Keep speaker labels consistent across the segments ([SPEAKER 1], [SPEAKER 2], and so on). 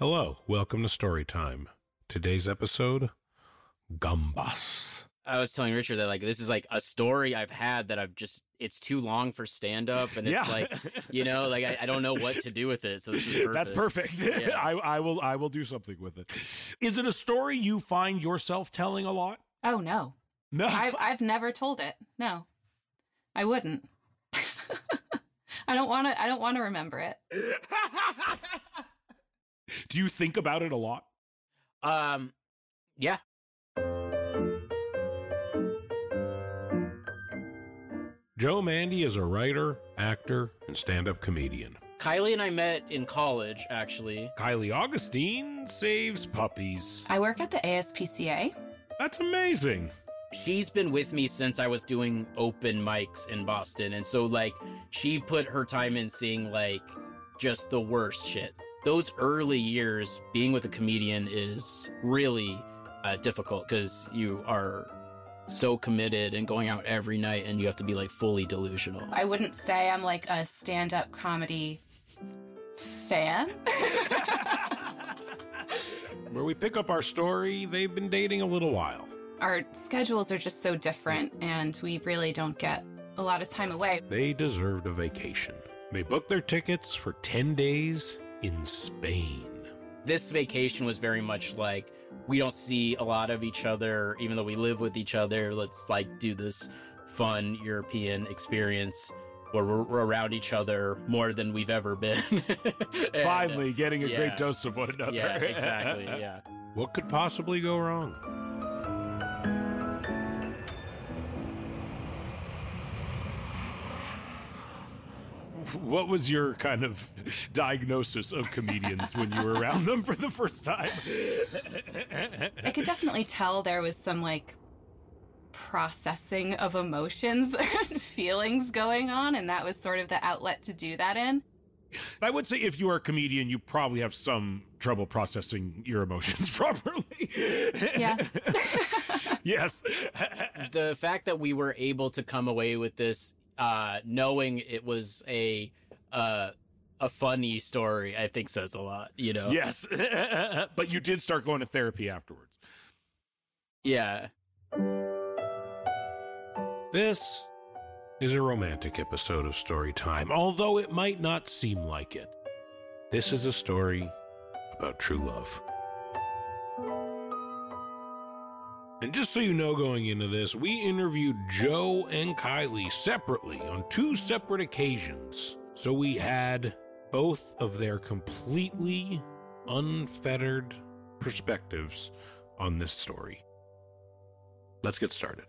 [SPEAKER 1] Hello, welcome to Storytime. Today's episode Gambas.
[SPEAKER 2] I was telling Richard that like this is like a story I've had that I've just it's too long for stand up and it's
[SPEAKER 1] Yeah.
[SPEAKER 2] like you know like I, I don't know what to do with it so this is perfect.
[SPEAKER 1] That's perfect.
[SPEAKER 2] Yeah.
[SPEAKER 1] I, I will I will do something with it. Is it a story you find yourself telling a lot?
[SPEAKER 3] Oh no.
[SPEAKER 1] No.
[SPEAKER 3] I've I've never told it. No. I wouldn't. I don't want to I don't want to remember it.
[SPEAKER 1] Do you think about it a lot?
[SPEAKER 2] Um yeah
[SPEAKER 1] Joe Mande is a writer, actor, and stand-up comedian.
[SPEAKER 2] Kylie and I met in college actually.
[SPEAKER 1] Kylie Augustine saves puppies.
[SPEAKER 3] I work at the ASPCA.
[SPEAKER 1] That's amazing.
[SPEAKER 2] She's been with me since I was doing open mics in Boston and so like she put her time in seeing like just the worst shit. Those early years being with a comedian is really uh, difficult because you are so committed and going out every night and you have to be like fully delusional.
[SPEAKER 3] I wouldn't say I'm like a stand-up comedy fan.
[SPEAKER 1] Where we pick up our story, they've been dating a little while.
[SPEAKER 3] Our schedules are just so different and we really don't get a lot of time away.
[SPEAKER 1] They deserved a vacation. They booked their tickets for 10 days in Spain.
[SPEAKER 2] This vacation was very much like we don't see a lot of each other even though we live with each other. Let's like do this fun European experience where we're, we're around each other more than we've ever been. And,
[SPEAKER 1] Finally, getting a
[SPEAKER 2] yeah.
[SPEAKER 1] great dose of one another.
[SPEAKER 2] Yeah, exactly. Yeah.
[SPEAKER 1] What could possibly go wrong? What was your kind of diagnosis of comedians when you were around them for the first time?
[SPEAKER 3] I could definitely tell there was some like processing of emotions and feelings going on and that was sort of the outlet to do that in.
[SPEAKER 1] I would say if you are a comedian, you probably have some trouble processing your emotions properly.
[SPEAKER 3] Yeah.
[SPEAKER 1] yes.
[SPEAKER 2] the fact that we were able to come away with this uh knowing it was a uh a funny story i think says a lot you know
[SPEAKER 1] Yes. but you did start going to therapy afterwards.
[SPEAKER 2] yeah
[SPEAKER 1] This is a romantic episode of Story Time, although it might not seem like it. This is a story about true love. And just so you know, going into this, we interviewed Joe and Kylie separately on two separate occasions. So we had both of their completely unfettered perspectives on this story. Let's get started.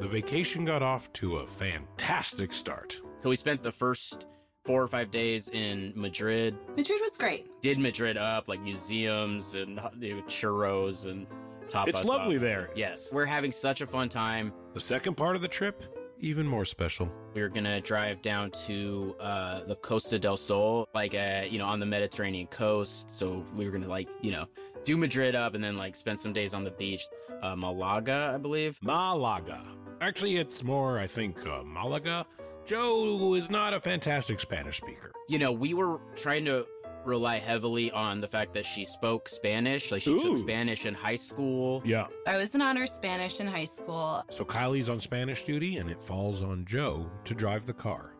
[SPEAKER 1] The vacation got off to a fantastic start.
[SPEAKER 2] so we spent the first four or five days in madrid
[SPEAKER 3] Madrid was great.
[SPEAKER 2] did madrid up like museums and churros and tapas
[SPEAKER 1] It's lovely there.
[SPEAKER 2] yes we're having such a fun time
[SPEAKER 1] The second part of the trip, even more special.
[SPEAKER 2] We are gonna drive down to uh, the Costa del Sol, like uh, you know, on the Mediterranean coast. So we were gonna like you know do Madrid up and then like spend some days on the beach, uh, Malaga, I believe.
[SPEAKER 1] Malaga. Actually, it's more, I think, uh, Malaga. Joe is not a fantastic Spanish speaker.
[SPEAKER 2] You know, we were trying to rely heavily on the fact that she spoke Spanish, like she
[SPEAKER 1] Ooh.
[SPEAKER 2] took Spanish in high school.
[SPEAKER 1] Yeah.
[SPEAKER 3] I was an honor Spanish in high school.
[SPEAKER 1] So Kylie's on Spanish duty, and it falls on Joe to drive the car.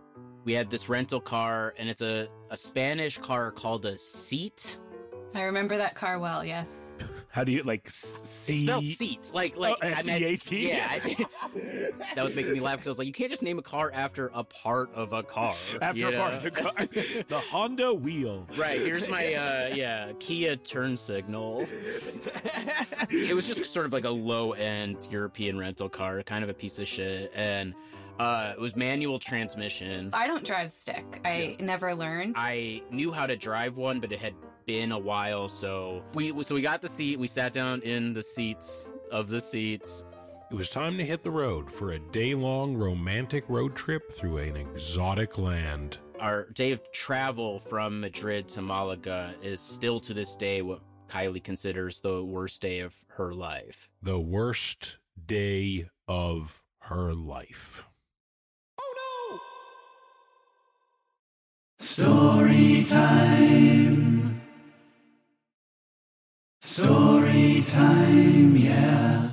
[SPEAKER 2] We had this rental car, and it's a a Spanish car called a seat.
[SPEAKER 3] I remember that car well, yes.
[SPEAKER 1] How do you like see?
[SPEAKER 2] Spelled seats, like like
[SPEAKER 1] Oh,
[SPEAKER 2] I meant-
[SPEAKER 1] S-E-A-T?
[SPEAKER 2] Yeah, I- that was making me laugh because I was like, you can't just name a car after a part of a car.
[SPEAKER 1] After
[SPEAKER 2] you
[SPEAKER 1] a part of the car, the Honda wheel.
[SPEAKER 2] Right, here's my uh yeah, Kia turn signal. it was just sort of like a low end European rental car, kind of a piece of shit. And uh it was manual transmission.
[SPEAKER 3] I don't drive stick. I never learned.
[SPEAKER 2] I knew how to drive one, but it had been a while, so we so we got the seat, we sat down in the seats of the seats.
[SPEAKER 1] It was time to hit the road for a day long romantic road trip through an exotic land.
[SPEAKER 2] Our day of travel from Madrid to Malaga is still to this day what Kylie considers the worst day of her life.
[SPEAKER 1] The worst day of her life. Oh no.
[SPEAKER 4] Story time. Story time, yeah.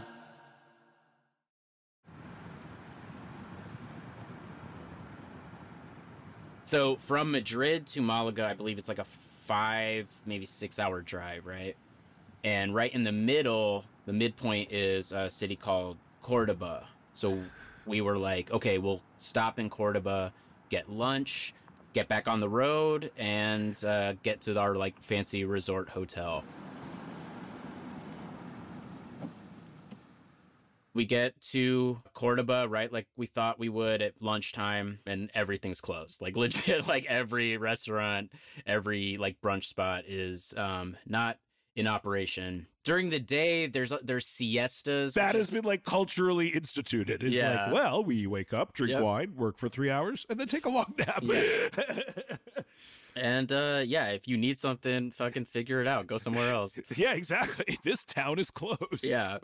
[SPEAKER 2] So from Madrid to Malaga, I believe it's like a five, maybe six hour drive, right? And right in the middle, the midpoint is a city called Cordoba. So we were like, okay, we'll stop in Cordoba, get lunch, get back on the road, and uh, get to our like fancy resort hotel. We get to Cordoba, right? Like we thought we would at lunchtime, and everything's closed. Like legit, like every restaurant, every like brunch spot is um not in operation. During the day, there's there's siestas.
[SPEAKER 1] That has
[SPEAKER 2] is-
[SPEAKER 1] been like culturally instituted. It's
[SPEAKER 2] Yeah.
[SPEAKER 1] like, well, we wake up, drink
[SPEAKER 2] Yep.
[SPEAKER 1] wine, work for three hours, and then take a long nap.
[SPEAKER 2] and uh yeah, if you need something, fucking figure it out. Go somewhere else.
[SPEAKER 1] yeah, exactly. This town is closed.
[SPEAKER 2] Yeah.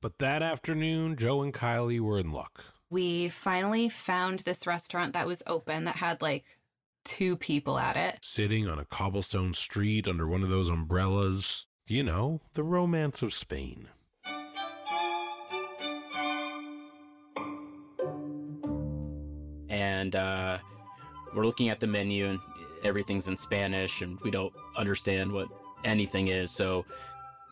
[SPEAKER 1] But that afternoon, Joe and Kylie were in luck.
[SPEAKER 3] We finally found this restaurant that was open that had like two people at it.
[SPEAKER 1] Sitting on a cobblestone street under one of those umbrellas. You know, the romance of Spain.
[SPEAKER 2] and uh, we're looking at the menu and everything's in Spanish and we don't understand what anything is. So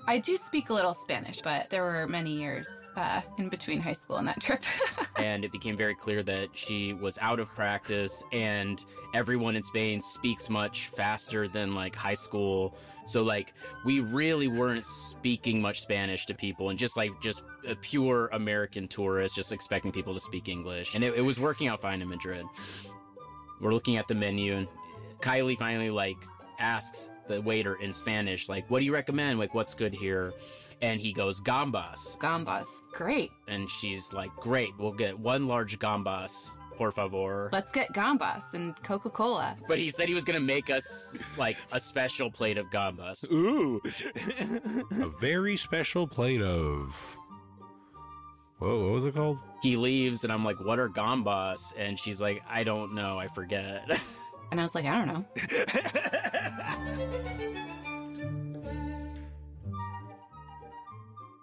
[SPEAKER 3] I do speak a little Spanish, but there were many years uh, in between high school and that trip.
[SPEAKER 2] and it became very clear that she was out of practice and everyone in Spain speaks much faster than like high school. So like we really weren't speaking much Spanish to people and just like just a pure American tourist just expecting people to speak English. And it, it was working out fine in Madrid. We're looking at the menu and Kylie finally like asks the waiter in Spanish like what do you recommend? Like what's good here? And he goes gambas
[SPEAKER 3] Gambas, great.
[SPEAKER 2] and she's like, "Great, we'll get one large gambas, por favor."
[SPEAKER 3] Let's get gambas and Coca Cola.
[SPEAKER 2] But he said he was gonna make us like a special plate of gambas.
[SPEAKER 1] Ooh. a very special plate of. Whoa, what was it called?
[SPEAKER 2] He leaves, and I'm like, "What are gambas?" And she's like, "I don't know, I forget."
[SPEAKER 3] And I was like, I don't know.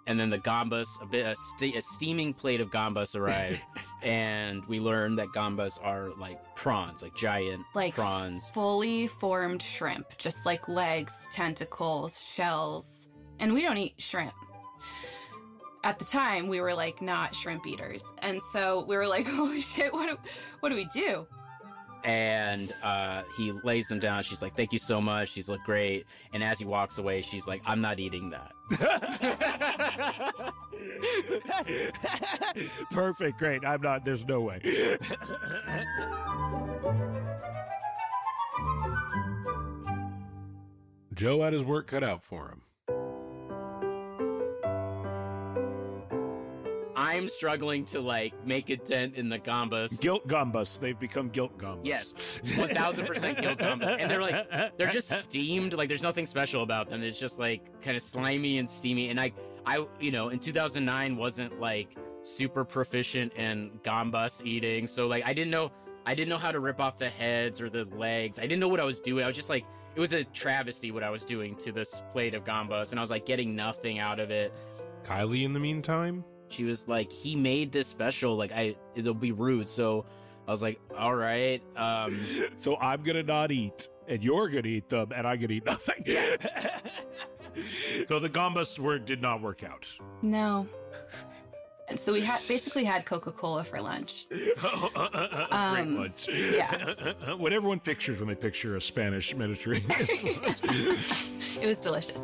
[SPEAKER 2] and then the gambas, a bit a, ste- a steaming plate of gambas arrived, and we learned that gambas are like prawns, like giant
[SPEAKER 3] Like
[SPEAKER 2] prawns.
[SPEAKER 3] fully formed shrimp, just like legs, tentacles, shells. And we don't eat shrimp. At the time, we were like not shrimp eaters. And so we were like, holy shit, what do, what do we do?
[SPEAKER 2] And uh, he lays them down. She's like, "Thank you so much. These look great." And as he walks away, she's like, "I'm not eating that."
[SPEAKER 1] Perfect, great. I'm not, there's no way. Joe had his work cut out for him.
[SPEAKER 2] I'm struggling to like make a dent in the gambas.
[SPEAKER 1] Guilt gambas. They've become guilt gambas.
[SPEAKER 2] Yes, 1000% guilt gambas. And they're like, they're just steamed. Like, there's nothing special about them. It's just like kind of slimy and steamy. And I, I, you know, in 2009 wasn't like super proficient in gambas eating. So like, I didn't know, I didn't know how to rip off the heads or the legs. I didn't know what I was doing. I was just like, it was a travesty what I was doing to this plate of gambas, and I was like getting nothing out of it.
[SPEAKER 1] Kylie, in the meantime,
[SPEAKER 2] She was like, he made this special. Like, I, it'll be rude. So I was like, all right. Um,
[SPEAKER 1] so I'm gonna not eat, and you're gonna eat them, and I'm gonna eat nothing. so the gambas were did not work out.
[SPEAKER 3] No. And so we had basically had Coca Cola for lunch.
[SPEAKER 1] Great
[SPEAKER 3] Um,
[SPEAKER 1] lunch.
[SPEAKER 3] yeah.
[SPEAKER 1] what everyone pictures when they picture a Spanish Mediterranean. lunch.
[SPEAKER 3] It was delicious.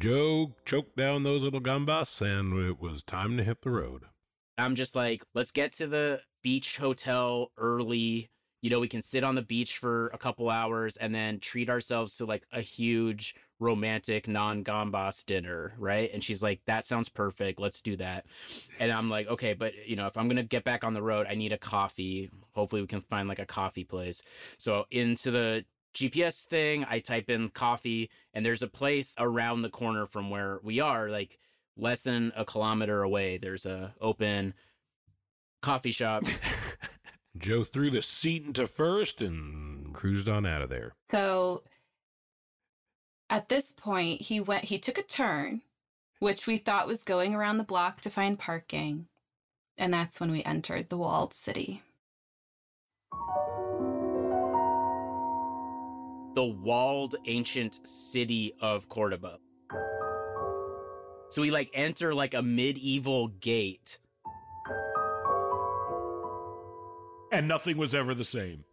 [SPEAKER 1] Joe choked down those little gambas, and it was time to hit the road.
[SPEAKER 2] I'm just like, let's get to the beach hotel early. You know, we can sit on the beach for a couple hours and then treat ourselves to like a huge romantic non gambas dinner, right? And she's like, that sounds perfect. Let's do that. And I'm like, okay, but you know, if I'm gonna get back on the road, I need a coffee. Hopefully, we can find like a coffee place. So into the GPS thing, I type in coffee, and there's a place around the corner from where we are, like less than a kilometer away. There's a open coffee shop.
[SPEAKER 1] Joe threw the seat into first and cruised on out of there.
[SPEAKER 3] So at this point, he went, he took a turn, which we thought was going around the block to find parking. And that's when we entered the walled city.
[SPEAKER 2] The walled ancient city of Cordoba. So we like enter like a medieval gate.
[SPEAKER 5] And nothing was ever the same.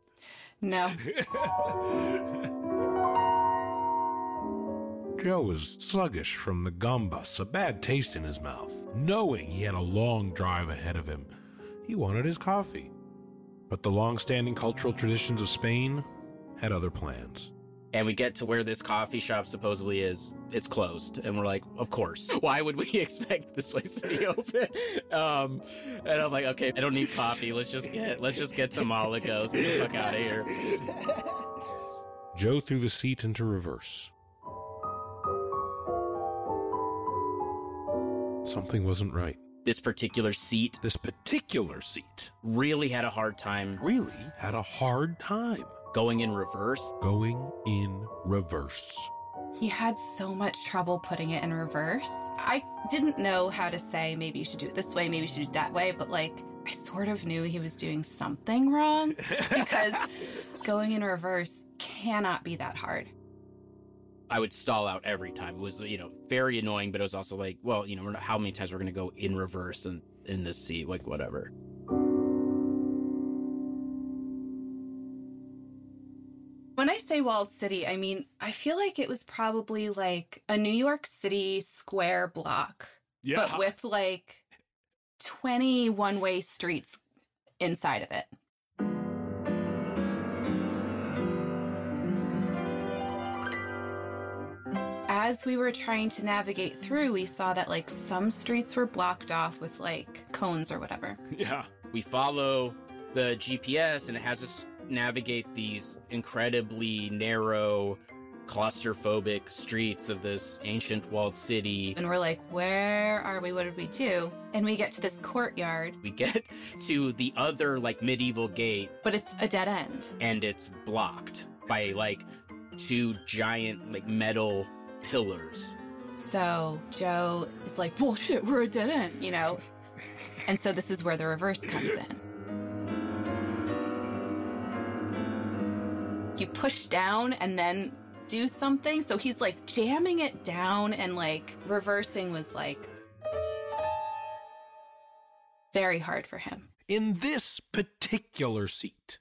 [SPEAKER 3] No,
[SPEAKER 1] Joe was sluggish from the gambas, a bad taste in his mouth. Knowing he had a long drive ahead of him, he wanted his coffee. But the long standing cultural traditions of Spain had other plans.
[SPEAKER 2] And we get to where this coffee shop supposedly is. It's closed. And we're like, of course. Why would we expect this place to be open? Um, and I'm like, okay, I don't need coffee. Let's just get let's just get some Malicos. Get the fuck out of here.
[SPEAKER 1] Joe threw the seat into reverse. Something wasn't right.
[SPEAKER 2] This particular seat
[SPEAKER 1] This particular seat
[SPEAKER 2] really had a hard time
[SPEAKER 1] really had a hard time
[SPEAKER 2] going in reverse.
[SPEAKER 1] going in reverse.
[SPEAKER 3] he had so much trouble putting it in reverse. I didn't know how to say, maybe you should do it this way, maybe you should do it that way, but like, I sort of knew he was doing something wrong because going in reverse cannot be that hard.
[SPEAKER 2] I would stall out every time. It was, you know, very annoying, but it was also like, well, you know, how many times we're going to go in reverse and in this seat, like whatever.
[SPEAKER 3] Say walled city, I mean, I feel like it was probably like a New York City square block,
[SPEAKER 5] Yeah.
[SPEAKER 3] but with like 20 one way streets inside of it. As we were trying to navigate through, we saw that like some streets were blocked off with like cones or whatever.
[SPEAKER 5] yeah.
[SPEAKER 2] We follow the GPS and it has us navigate these incredibly narrow, claustrophobic streets of this ancient walled city.
[SPEAKER 3] And we're like, where are we? What did we do? And we get to this courtyard,
[SPEAKER 2] We get to the other like medieval gate
[SPEAKER 3] but it's a dead end.
[SPEAKER 2] and it's blocked by like two giant like metal pillars.
[SPEAKER 3] So Joe is like, well, shit, we're a dead end, you know? And so this is where the reverse comes in. You push down and then do something. So he's like jamming it down and like reversing was like very hard for him.
[SPEAKER 1] In this particular seat,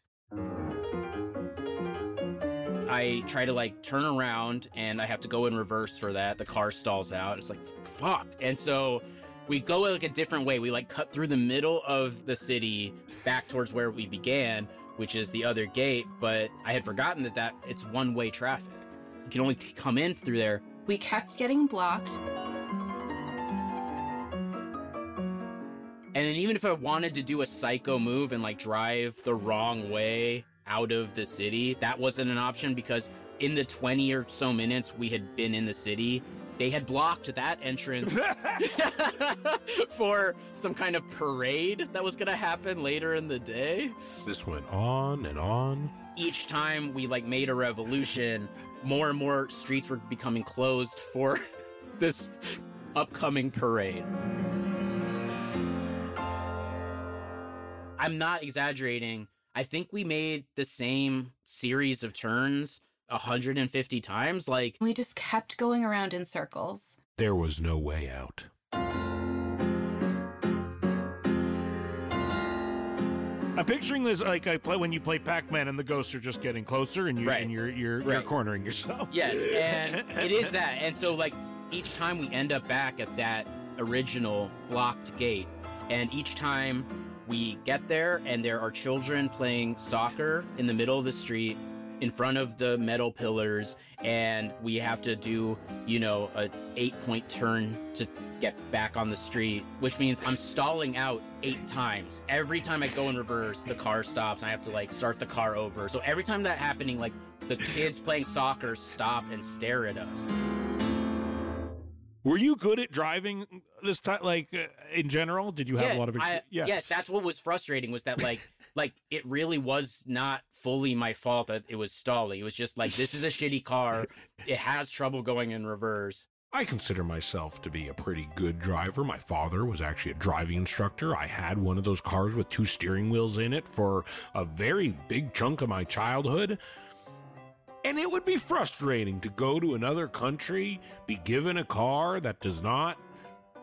[SPEAKER 2] I try to like turn around and I have to go in reverse for that. The car stalls out. It's like fuck. And so we go like a different way. We like cut through the middle of the city back towards where we began, which is the other gate, but I had forgotten that that it's one-way traffic. You can only come in through there.
[SPEAKER 3] We kept getting blocked.
[SPEAKER 2] And then even if I wanted to do a psycho move and like drive the wrong way out of the city, that wasn't an option because in the 20 or so minutes we had been in the city, they had blocked that entrance for some kind of parade that was going to happen later in the day.
[SPEAKER 1] this went on and on.
[SPEAKER 2] Each time we like made a revolution, more and more streets were becoming closed for this upcoming parade. I'm not exaggerating. I think we made the same series of turns 150 times. Like,
[SPEAKER 3] We just kept going around in circles.
[SPEAKER 1] There was no way out.
[SPEAKER 5] I'm picturing this like I play when you play Pac-Man and the ghosts are just getting closer and you're
[SPEAKER 2] Right.
[SPEAKER 5] and you're you're, you're cornering yourself.
[SPEAKER 2] yes, and it is that. And so, like, each time we end up back at that original locked gate, and each time we get there, and there are children playing soccer in the middle of the street in front of the metal pillars and we have to do you know a eight point turn to get back on the street which means i'm stalling out eight times every time i go in reverse the car stops and i have to like start the car over so every time that happening like the kids playing soccer stop and stare at us
[SPEAKER 5] Were you good at driving this time? Like uh, in general, did you have a lot of
[SPEAKER 2] I-
[SPEAKER 5] experience? yes.
[SPEAKER 2] Yes, that's what was frustrating was that like like it really was not fully my fault that it was stalling. It was just like this is a shitty car. It has trouble going in reverse.
[SPEAKER 1] I consider myself to be a pretty good driver. My father was actually a driving instructor. I had one of those cars with two steering wheels in it for a very big chunk of my childhood. And it would be frustrating to go to another country, be given a car that does not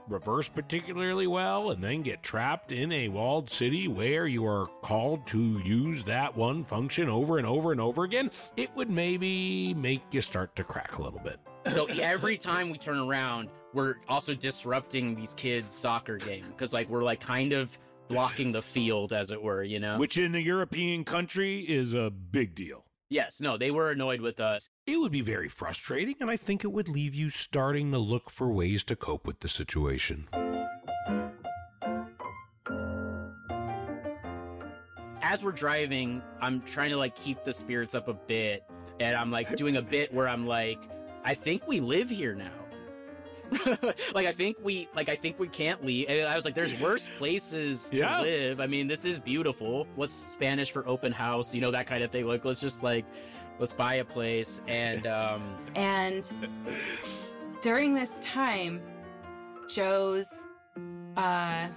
[SPEAKER 1] reverse particularly well, and then get trapped in a walled city where you are called to use that one function over and over and over again. It would maybe make you start to crack a little bit.
[SPEAKER 2] So every time we turn around, we're also disrupting these kids' soccer game because like we're like kind of blocking the field as it were, you know.
[SPEAKER 5] Which in a European country is a big deal.
[SPEAKER 2] Yes, no, they were annoyed with us.
[SPEAKER 1] It would be very frustrating, and I think it would leave you starting to look for ways to cope with the situation.
[SPEAKER 2] as we're driving, I'm trying to like keep the spirits up a bit, and I'm like doing a bit where I'm like, I think we live here now. like I think we like I think we can't leave. And I was like, there's worse places to
[SPEAKER 5] Yeah.
[SPEAKER 2] live. I mean, this is beautiful. What's Spanish for open house? You know that kind of thing. Like let's just like let's buy a place and um
[SPEAKER 3] And during this time, Joe's uh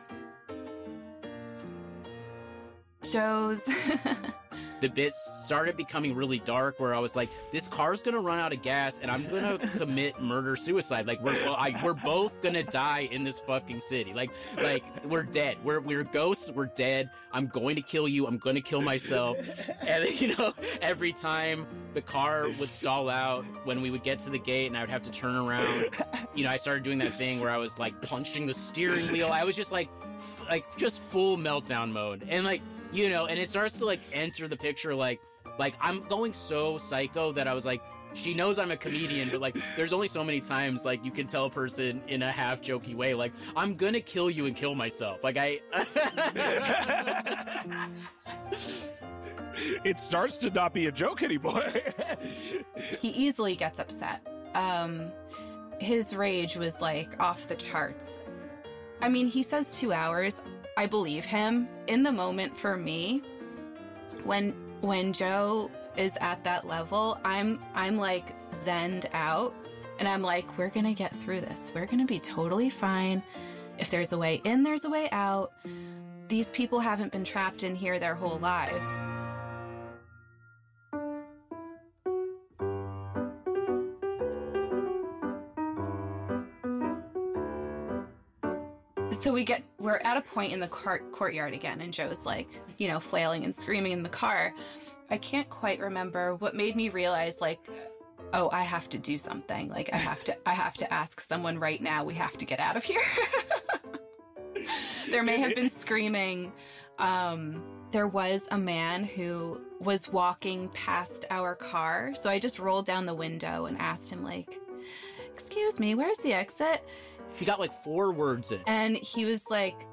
[SPEAKER 3] Joe's
[SPEAKER 2] the bit started becoming really dark where I was like, this car's gonna run out of gas and I'm gonna commit murder suicide. Like we're I, we're both gonna die in this fucking city. Like like we're dead. We're we're ghosts. We're dead. I'm going to kill you. I'm gonna kill myself. And you know, every time the car would stall out when we would get to the gate and I would have to turn around, you know, I started doing that thing where I was like punching the steering wheel. I was just like f- like just full meltdown mode. And like you know, and it starts to like enter the picture like like I'm going so psycho that I was like she knows I'm a comedian, but like there's only so many times like you can tell a person in a half jokey way like I'm gonna kill you and kill myself. Like I
[SPEAKER 5] It starts to not be a joke anymore.
[SPEAKER 3] he easily gets upset. Um his rage was like off the charts. I mean, he says 2 hours. I believe him. In the moment for me, when when Joe is at that level, I'm I'm like zened out and I'm like we're going to get through this. We're going to be totally fine. If there's a way in, there's a way out. These people haven't been trapped in here their whole lives. So we get we're at a point in the court courtyard again, and Joe's like, you know, flailing and screaming in the car. I can't quite remember what made me realize like, oh, I have to do something. Like I have to I have to ask someone right now. We have to get out of here. there may have been screaming. Um, there was a man who was walking past our car, so I just rolled down the window and asked him like, "Excuse me, where's the exit?"
[SPEAKER 2] He got like four words in.
[SPEAKER 3] And he was like,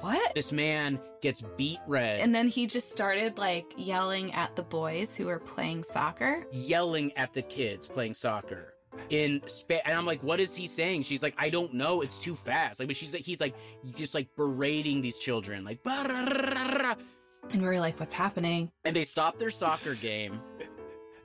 [SPEAKER 3] What?
[SPEAKER 2] This man gets beat red
[SPEAKER 3] And then he just started like yelling at the boys who were playing soccer.
[SPEAKER 2] yelling at the kids playing soccer in Spa- and I'm like, what is he saying? She's like, I don't know. It's too fast. Like, but she's like, he's like, just like berating these children, like.
[SPEAKER 3] And we were like, What's happening?
[SPEAKER 2] and they stop their soccer game,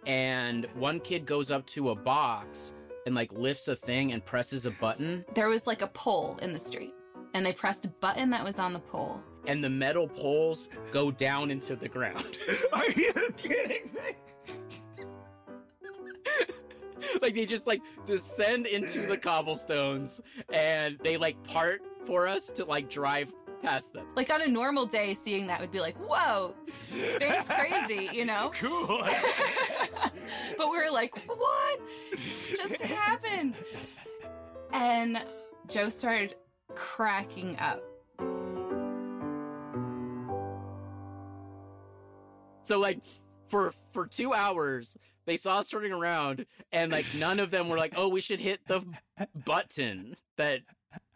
[SPEAKER 2] and one kid goes up to a box and like lifts a thing and presses a button,
[SPEAKER 3] There was like a pole in the street, and they pressed a button that was on the pole.
[SPEAKER 2] and the metal poles go down into the ground.
[SPEAKER 5] Are you kidding me?
[SPEAKER 2] like they just like descend into the cobblestones, and they like part for us to like drive past them.
[SPEAKER 3] Like on a normal day, seeing that would be like, Whoa, Spain's crazy, you know?
[SPEAKER 5] Cool.
[SPEAKER 3] But we were like, what just happened? And Joe started cracking up.
[SPEAKER 2] So like for for two hours, they saw us turning around, and like none of them were like, "Oh, we should hit the button that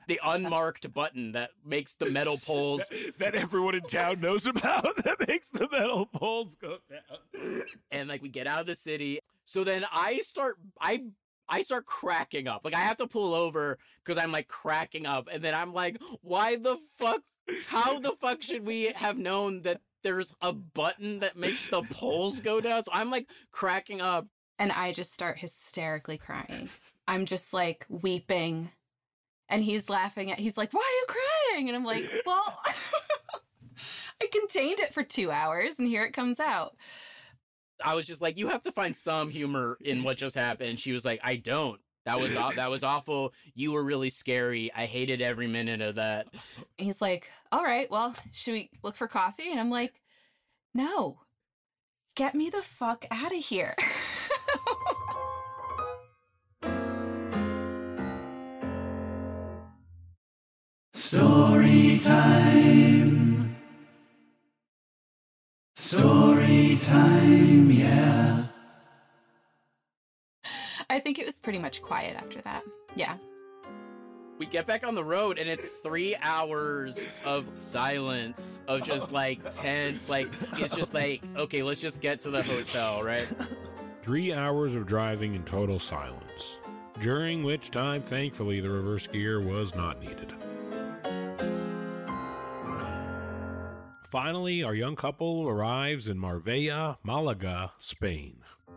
[SPEAKER 2] the unmarked button that makes the metal poles."
[SPEAKER 5] that everyone in town knows about that makes the metal poles go down.
[SPEAKER 2] And like we get out of the city. So then I start. I I start cracking up. Like I have to pull over because I'm like cracking up, and then I'm like, why the fuck? How the fuck should we have known that there's a button that makes the poles go down? So I'm like cracking up.
[SPEAKER 3] And I just start hysterically crying. I'm just like weeping. And he's laughing at he's like, Why are you crying? And I'm like, Well, I contained it for two hours and here it comes out.
[SPEAKER 2] I was just like, you have to find some humor in what just happened. She was like, I don't. That was that was awful. You were really scary. I hated every minute of that.
[SPEAKER 3] He's like, All right, well, should we look for coffee? And I'm like, No. Get me the fuck out of here.
[SPEAKER 4] Story time. Story time, yeah.
[SPEAKER 3] I think it was pretty much quiet after that. Yeah.
[SPEAKER 2] We get back on the road and it's three hours of silence, of just oh, like tense. Like, it's just like, okay, let's just get to the hotel, right?
[SPEAKER 1] Three hours of driving in total silence, during which time, thankfully, the reverse gear was not needed. Finally, our young couple arrives in Marbella, Malaga, Spain.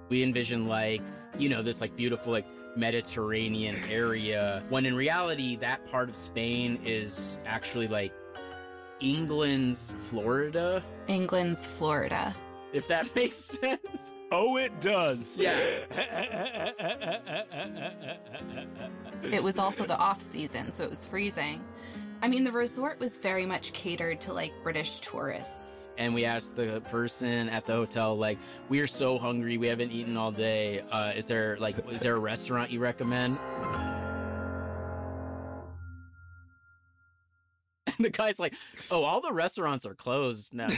[SPEAKER 2] We envision like, you know, this like beautiful like Mediterranean area, when in reality, that part of Spain is actually like England's Florida,
[SPEAKER 3] England's Florida.
[SPEAKER 2] if that makes sense.
[SPEAKER 5] Oh, it does.
[SPEAKER 2] Yeah.
[SPEAKER 3] It was also the off season, so it was freezing. I mean, the resort was very much catered to like British tourists.
[SPEAKER 2] and we asked the person at the hotel like we are so hungry we haven't eaten all day uh is there like is there a restaurant you recommend? And the guy's like oh all the restaurants are closed now.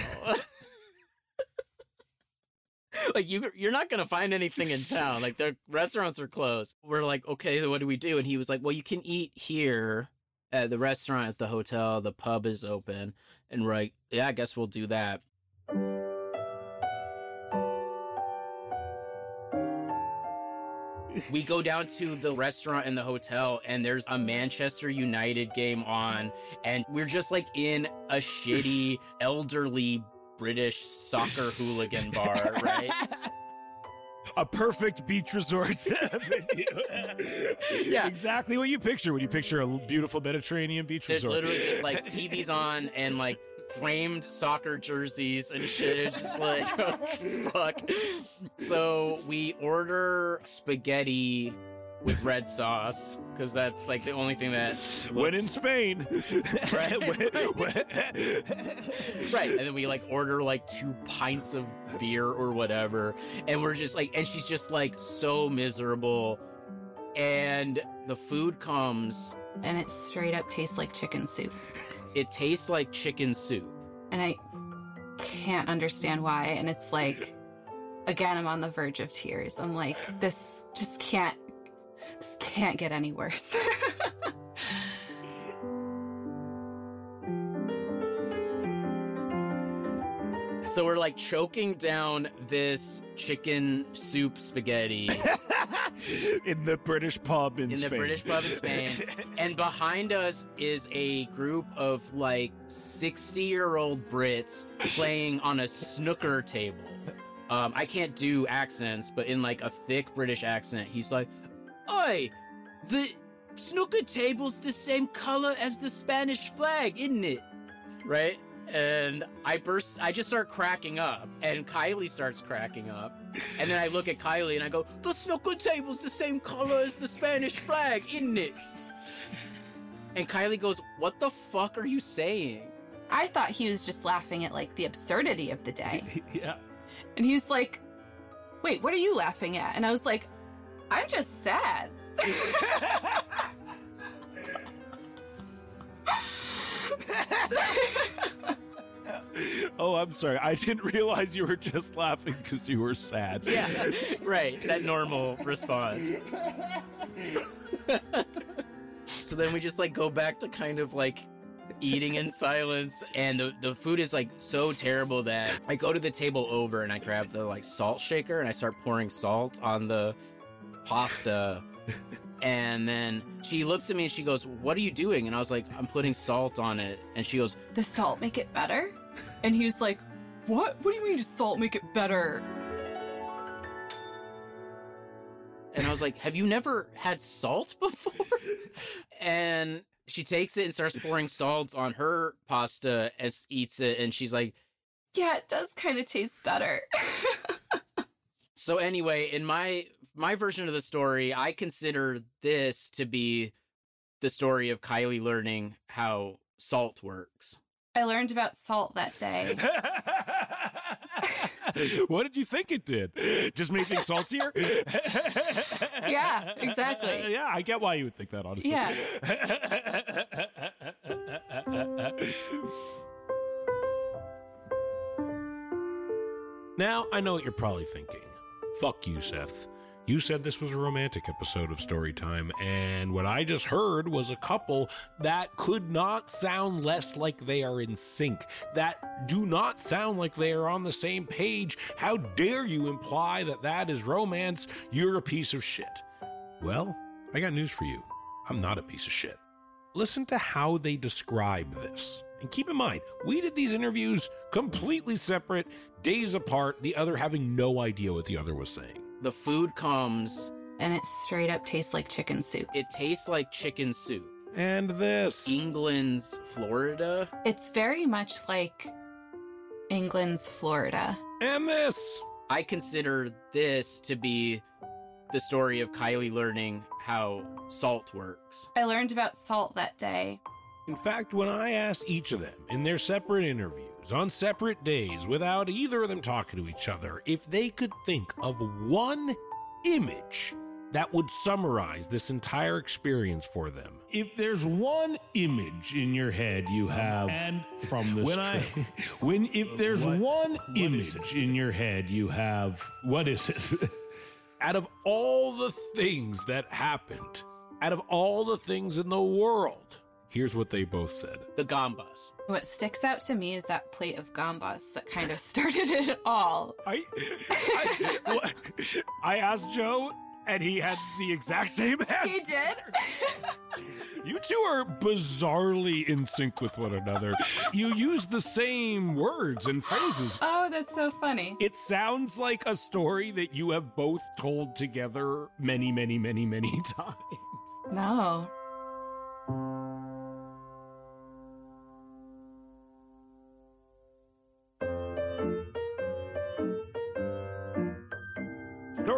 [SPEAKER 2] Like you you're not gonna find anything in town. Like the restaurants are closed. We're like okay so what do we do? And he was like well you can eat here at the restaurant at the hotel the pub is open and we're like yeah i guess we'll do that we go down to the restaurant in the hotel and there's a Manchester United game on and we're just like in a shitty elderly British soccer hooligan bar, right?
[SPEAKER 5] A perfect beach resort.
[SPEAKER 2] Yeah.
[SPEAKER 5] exactly what you picture when you picture a beautiful Mediterranean beach
[SPEAKER 2] There's
[SPEAKER 5] resort.
[SPEAKER 2] literally just like TVs on and like framed soccer jerseys and shit. It's just like, oh, fuck. So we order spaghetti with red sauce because that's like the only thing that.
[SPEAKER 5] when in Spain,
[SPEAKER 2] Right.
[SPEAKER 5] When- when-
[SPEAKER 2] right and then we like order like two pints of beer or whatever and we're just like and she's just like so miserable and the food comes
[SPEAKER 3] And it straight up tastes like chicken soup.
[SPEAKER 2] it tastes like chicken soup
[SPEAKER 3] And I can't understand why. And it's like, again, I'm on the verge of tears. I'm like, this just can't, this can't get any worse.
[SPEAKER 2] so we're like choking down this chicken soup spaghetti
[SPEAKER 5] in the British pub in,
[SPEAKER 2] in the
[SPEAKER 5] Spain.
[SPEAKER 2] british pub in spain and behind us is a group of like 60 year old brits playing on a snooker table um, i can't do accents but in like a thick british accent he's like oi the snooker table's the same color as the spanish flag isn't it right and i burst i just start cracking up and kylie starts cracking up and then i look at kylie and i go the snooker table's the same color as the spanish flag isn't it and kylie goes what the fuck are you saying
[SPEAKER 3] I thought he was just laughing at like the absurdity of the day.
[SPEAKER 5] yeah.
[SPEAKER 3] And he's like, wait, what are you laughing at? And I was like, I'm just sad.
[SPEAKER 5] Oh, I'm sorry. I didn't realize you were just laughing because you were sad.
[SPEAKER 2] yeah right that normal response so then we just like go back to kind of like eating in silence and the, the food is like so terrible that i go to the table over and i grab the like salt shaker and i start pouring salt on the pasta And then she looks at me and she goes, What are you doing? And I was like, I'm putting salt on it. And she goes,
[SPEAKER 3] Does salt make it better? And he was like, What? What do you mean does salt make it better?
[SPEAKER 2] And I was like, Have you never had salt before? and she takes it and starts pouring salt on her pasta as eats it. And she's like,
[SPEAKER 3] Yeah, it does kind of taste better.
[SPEAKER 2] So anyway, in my my version of the story, I consider this to be the story of Kylie learning how salt works.
[SPEAKER 3] I learned about salt that day.
[SPEAKER 5] what did you think it did? Just made things saltier?
[SPEAKER 3] Yeah, exactly.
[SPEAKER 5] Uh, yeah, I get why you would think that, honestly.
[SPEAKER 3] Yeah.
[SPEAKER 1] Now, I know what you're probably thinking. Fuck you, Seth. You said this was a romantic episode of Storytime, and what I just heard was a couple that could not sound less like they are in sync, that do not sound like they are on the same page. How dare you imply that that is romance? You're a piece of shit. Well, I got news for you. I'm not a piece of shit. Listen to how they describe this. And keep in mind, we did these interviews completely separate, days apart, the other having no idea what the other was saying.
[SPEAKER 2] The food comes,
[SPEAKER 3] and it straight up tastes like chicken soup.
[SPEAKER 2] it tastes like chicken soup.
[SPEAKER 1] And this.
[SPEAKER 2] England's Florida.
[SPEAKER 3] It's very much like England's Florida.
[SPEAKER 1] And this.
[SPEAKER 2] I consider this to be the story of Kylie learning how salt works.
[SPEAKER 3] I learned about salt that day.
[SPEAKER 1] In fact, when I asked each of them in their separate interviews on separate days without either of them talking to each other if they could think of one image that would summarize this entire experience for them.
[SPEAKER 5] If there's one image in your head you have
[SPEAKER 6] And
[SPEAKER 5] from this
[SPEAKER 6] when
[SPEAKER 5] trip,
[SPEAKER 6] I-
[SPEAKER 5] when if there's
[SPEAKER 6] What-
[SPEAKER 5] one
[SPEAKER 6] what is
[SPEAKER 5] image in your head you have, what is it?
[SPEAKER 1] Out of all the things that happened, out of all the things in the world, here's what they both said.
[SPEAKER 2] The gambas.
[SPEAKER 3] What sticks out to me is that plate of gambas that kind of started it all.
[SPEAKER 5] I, I, I asked Joe, and he had the exact same answer.
[SPEAKER 3] He did?
[SPEAKER 5] You two are bizarrely in sync with one another. You use the same words and phrases.
[SPEAKER 3] oh, that's so funny.
[SPEAKER 5] It sounds like a story that you have both told together many, many, many, many times.
[SPEAKER 3] No.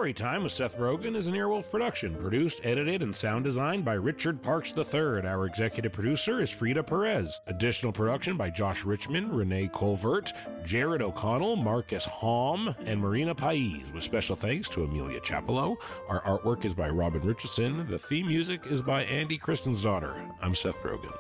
[SPEAKER 1] Storytime with Seth Rogen is an Earwolf production, produced, edited, and sound designed by Richard Parks III. Our executive producer is Frida Perez. Additional production by Josh Richmond, Renee Colvert, Jared O'Connell, Marcus Halm, and Marina Pais, with special thanks to Amelia Chapello. Our artwork is by Robin Richardson. The theme music is by Andy Christensdaughter. I'm Seth Rogen.